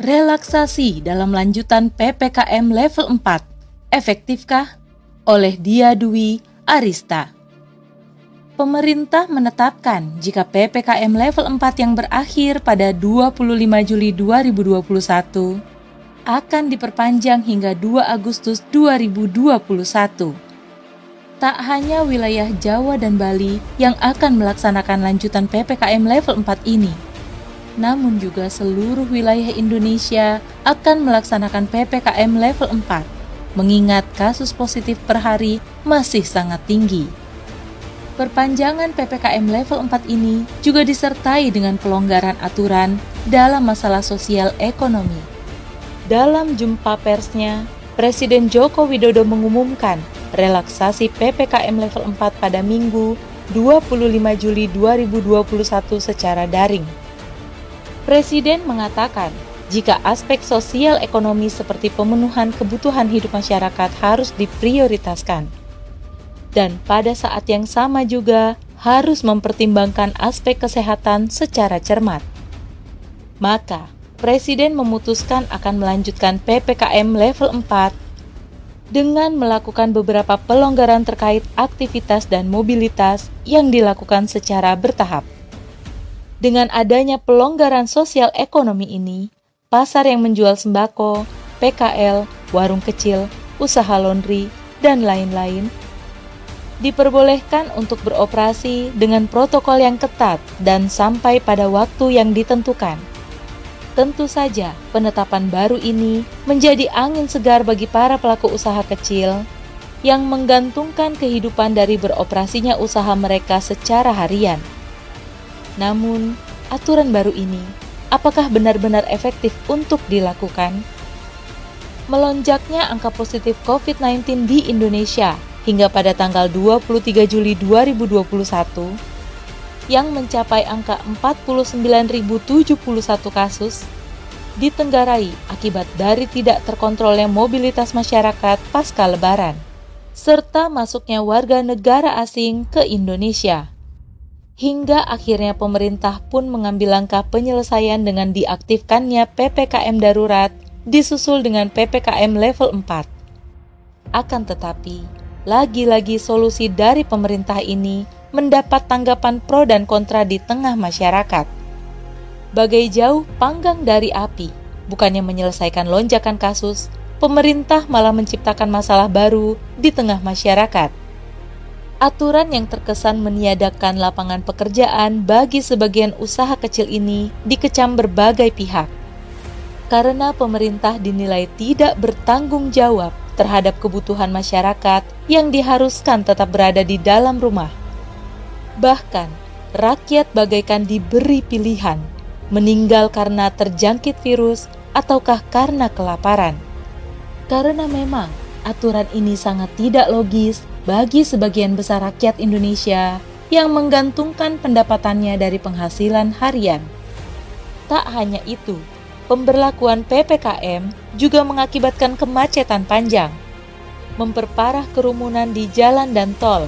Relaksasi dalam lanjutan PPKM level 4. Efektifkah? Oleh Dia Dwi Arista. Pemerintah menetapkan jika PPKM level 4 yang berakhir pada 25 Juli 2021 akan diperpanjang hingga 2 Agustus 2021. Tak hanya wilayah Jawa dan Bali yang akan melaksanakan lanjutan PPKM level 4 ini, namun juga seluruh wilayah Indonesia akan melaksanakan PPKM level 4, mengingat kasus positif per hari masih sangat tinggi. Perpanjangan PPKM level 4 ini juga disertai dengan pelonggaran aturan dalam masalah sosial ekonomi. Dalam jumpa persnya, Presiden Joko Widodo mengumumkan relaksasi PPKM level 4 pada Minggu 25 Juli 2021 secara daring. Presiden mengatakan, jika aspek sosial ekonomi seperti pemenuhan kebutuhan hidup masyarakat harus diprioritaskan. Dan pada saat yang sama juga harus mempertimbangkan aspek kesehatan secara cermat. Maka, Presiden memutuskan akan melanjutkan PPKM level 4 dengan melakukan beberapa pelonggaran terkait aktivitas dan mobilitas yang dilakukan secara bertahap. Dengan adanya pelonggaran sosial ekonomi ini, pasar yang menjual sembako, PKL, warung kecil, usaha laundry, dan lain-lain diperbolehkan untuk beroperasi dengan protokol yang ketat dan sampai pada waktu yang ditentukan. Tentu saja, penetapan baru ini menjadi angin segar bagi para pelaku usaha kecil yang menggantungkan kehidupan dari beroperasinya usaha mereka secara harian. Namun, aturan baru ini apakah benar-benar efektif untuk dilakukan? Melonjaknya angka positif COVID-19 di Indonesia hingga pada tanggal 23 Juli 2021 yang mencapai angka 49.071 kasus ditenggarai akibat dari tidak terkontrolnya mobilitas masyarakat pasca lebaran serta masuknya warga negara asing ke Indonesia hingga akhirnya pemerintah pun mengambil langkah penyelesaian dengan diaktifkannya PPKM darurat disusul dengan PPKM level 4. Akan tetapi, lagi-lagi solusi dari pemerintah ini mendapat tanggapan pro dan kontra di tengah masyarakat. Bagai jauh panggang dari api, bukannya menyelesaikan lonjakan kasus, pemerintah malah menciptakan masalah baru di tengah masyarakat aturan yang terkesan meniadakan lapangan pekerjaan bagi sebagian usaha kecil ini dikecam berbagai pihak. Karena pemerintah dinilai tidak bertanggung jawab terhadap kebutuhan masyarakat yang diharuskan tetap berada di dalam rumah. Bahkan, rakyat bagaikan diberi pilihan meninggal karena terjangkit virus ataukah karena kelaparan. Karena memang aturan ini sangat tidak logis bagi sebagian besar rakyat Indonesia yang menggantungkan pendapatannya dari penghasilan harian. Tak hanya itu, pemberlakuan PPKM juga mengakibatkan kemacetan panjang, memperparah kerumunan di jalan dan tol.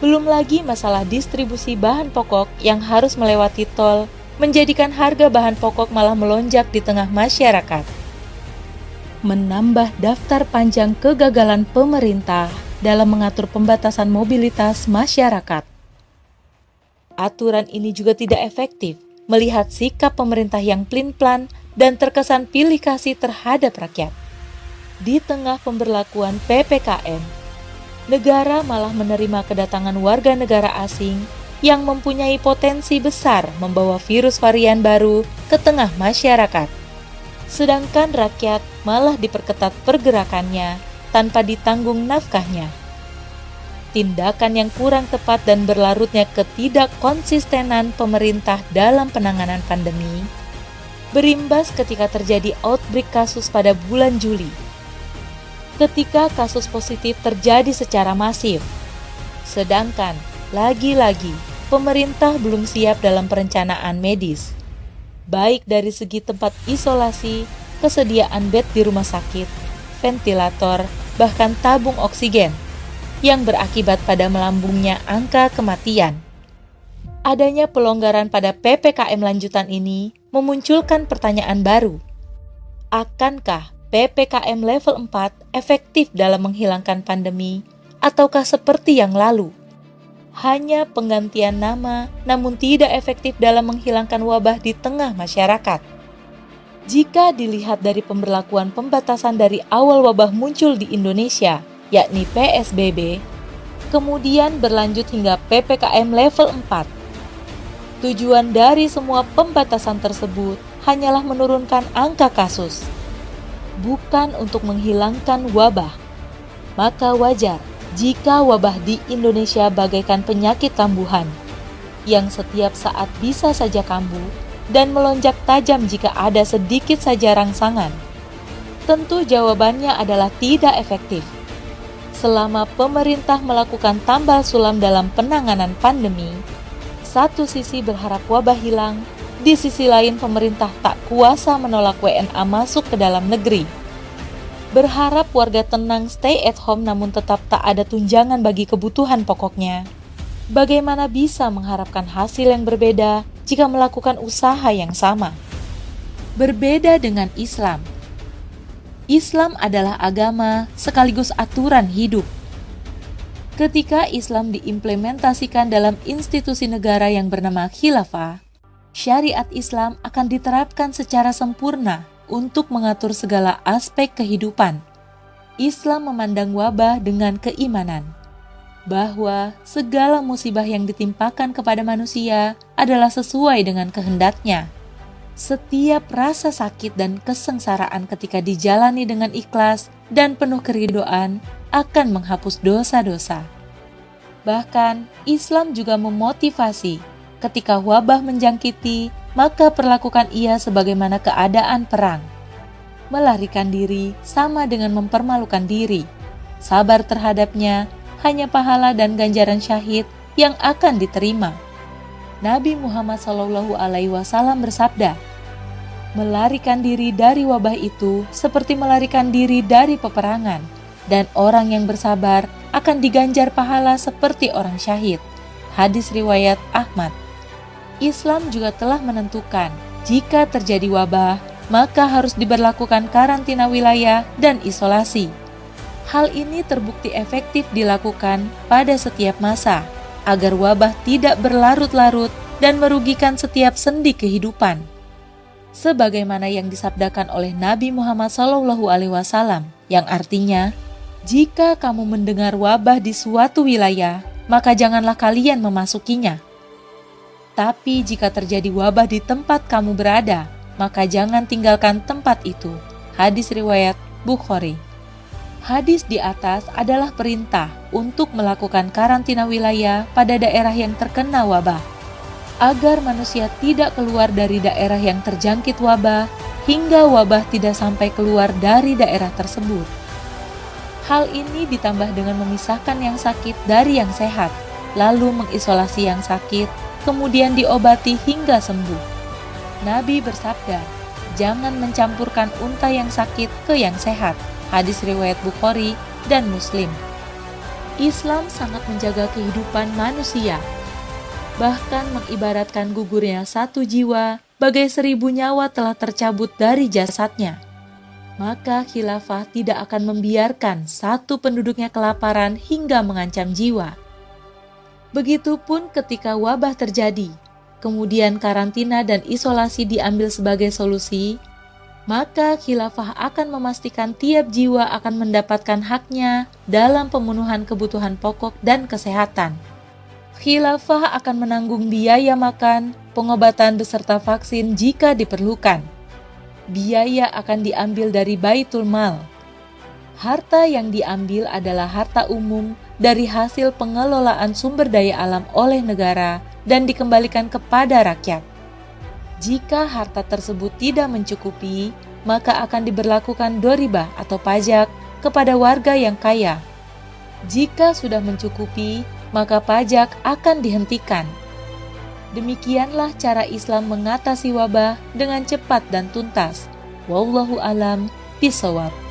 Belum lagi masalah distribusi bahan pokok yang harus melewati tol menjadikan harga bahan pokok malah melonjak di tengah masyarakat. Menambah daftar panjang kegagalan pemerintah dalam mengatur pembatasan mobilitas masyarakat. Aturan ini juga tidak efektif melihat sikap pemerintah yang plin-plan dan terkesan pilih kasih terhadap rakyat. Di tengah pemberlakuan PPKM, negara malah menerima kedatangan warga negara asing yang mempunyai potensi besar membawa virus varian baru ke tengah masyarakat. Sedangkan rakyat malah diperketat pergerakannya tanpa ditanggung nafkahnya. Tindakan yang kurang tepat dan berlarutnya ketidakkonsistenan pemerintah dalam penanganan pandemi berimbas ketika terjadi outbreak kasus pada bulan Juli. Ketika kasus positif terjadi secara masif, sedangkan lagi-lagi pemerintah belum siap dalam perencanaan medis, baik dari segi tempat isolasi, kesediaan bed di rumah sakit, ventilator, bahkan tabung oksigen, yang berakibat pada melambungnya angka kematian. Adanya pelonggaran pada PPKM lanjutan ini memunculkan pertanyaan baru akankah PPKM level 4 efektif dalam menghilangkan pandemi ataukah seperti yang lalu? Hanya penggantian nama namun tidak efektif dalam menghilangkan wabah di tengah masyarakat. Jika dilihat dari pemberlakuan pembatasan dari awal wabah muncul di Indonesia, yakni PSBB, kemudian berlanjut hingga PPKM level 4. Tujuan dari semua pembatasan tersebut hanyalah menurunkan angka kasus, bukan untuk menghilangkan wabah. Maka wajar jika wabah di Indonesia bagaikan penyakit kambuhan yang setiap saat bisa saja kambuh dan melonjak tajam jika ada sedikit saja rangsangan. Tentu jawabannya adalah tidak efektif. Selama pemerintah melakukan tambal sulam dalam penanganan pandemi, satu sisi berharap wabah hilang, di sisi lain, pemerintah tak kuasa menolak WNA masuk ke dalam negeri. Berharap warga tenang stay at home namun tetap tak ada tunjangan bagi kebutuhan pokoknya. Bagaimana bisa mengharapkan hasil yang berbeda jika melakukan usaha yang sama? Berbeda dengan Islam. Islam adalah agama sekaligus aturan hidup. Ketika Islam diimplementasikan dalam institusi negara yang bernama khilafah, syariat Islam akan diterapkan secara sempurna untuk mengatur segala aspek kehidupan. Islam memandang wabah dengan keimanan bahwa segala musibah yang ditimpakan kepada manusia adalah sesuai dengan kehendaknya. Setiap rasa sakit dan kesengsaraan ketika dijalani dengan ikhlas dan penuh keridoan akan menghapus dosa-dosa. Bahkan, Islam juga memotivasi ketika wabah menjangkiti, maka perlakukan ia sebagaimana keadaan perang. Melarikan diri sama dengan mempermalukan diri. Sabar terhadapnya hanya pahala dan ganjaran syahid yang akan diterima. Nabi Muhammad Shallallahu Alaihi Wasallam bersabda, melarikan diri dari wabah itu seperti melarikan diri dari peperangan, dan orang yang bersabar akan diganjar pahala seperti orang syahid. Hadis riwayat Ahmad. Islam juga telah menentukan jika terjadi wabah, maka harus diberlakukan karantina wilayah dan isolasi. Hal ini terbukti efektif dilakukan pada setiap masa agar wabah tidak berlarut-larut dan merugikan setiap sendi kehidupan. Sebagaimana yang disabdakan oleh Nabi Muhammad SAW, yang artinya, "Jika kamu mendengar wabah di suatu wilayah, maka janganlah kalian memasukinya." Tapi jika terjadi wabah di tempat kamu berada, maka jangan tinggalkan tempat itu. Hadis riwayat Bukhari. Hadis di atas adalah perintah untuk melakukan karantina wilayah pada daerah yang terkena wabah, agar manusia tidak keluar dari daerah yang terjangkit wabah hingga wabah tidak sampai keluar dari daerah tersebut. Hal ini ditambah dengan memisahkan yang sakit dari yang sehat, lalu mengisolasi yang sakit kemudian diobati hingga sembuh. Nabi bersabda, jangan mencampurkan unta yang sakit ke yang sehat. Hadis riwayat Bukhari dan Muslim. Islam sangat menjaga kehidupan manusia, bahkan mengibaratkan gugurnya satu jiwa bagai seribu nyawa telah tercabut dari jasadnya. Maka khilafah tidak akan membiarkan satu penduduknya kelaparan hingga mengancam jiwa Begitupun ketika wabah terjadi, kemudian karantina dan isolasi diambil sebagai solusi, maka khilafah akan memastikan tiap jiwa akan mendapatkan haknya dalam pemenuhan kebutuhan pokok dan kesehatan. Khilafah akan menanggung biaya makan, pengobatan beserta vaksin jika diperlukan. Biaya akan diambil dari Baitul Mal. Harta yang diambil adalah harta umum dari hasil pengelolaan sumber daya alam oleh negara dan dikembalikan kepada rakyat. Jika harta tersebut tidak mencukupi, maka akan diberlakukan doribah atau pajak kepada warga yang kaya. Jika sudah mencukupi, maka pajak akan dihentikan. Demikianlah cara Islam mengatasi wabah dengan cepat dan tuntas. Wallahu alam bisawab.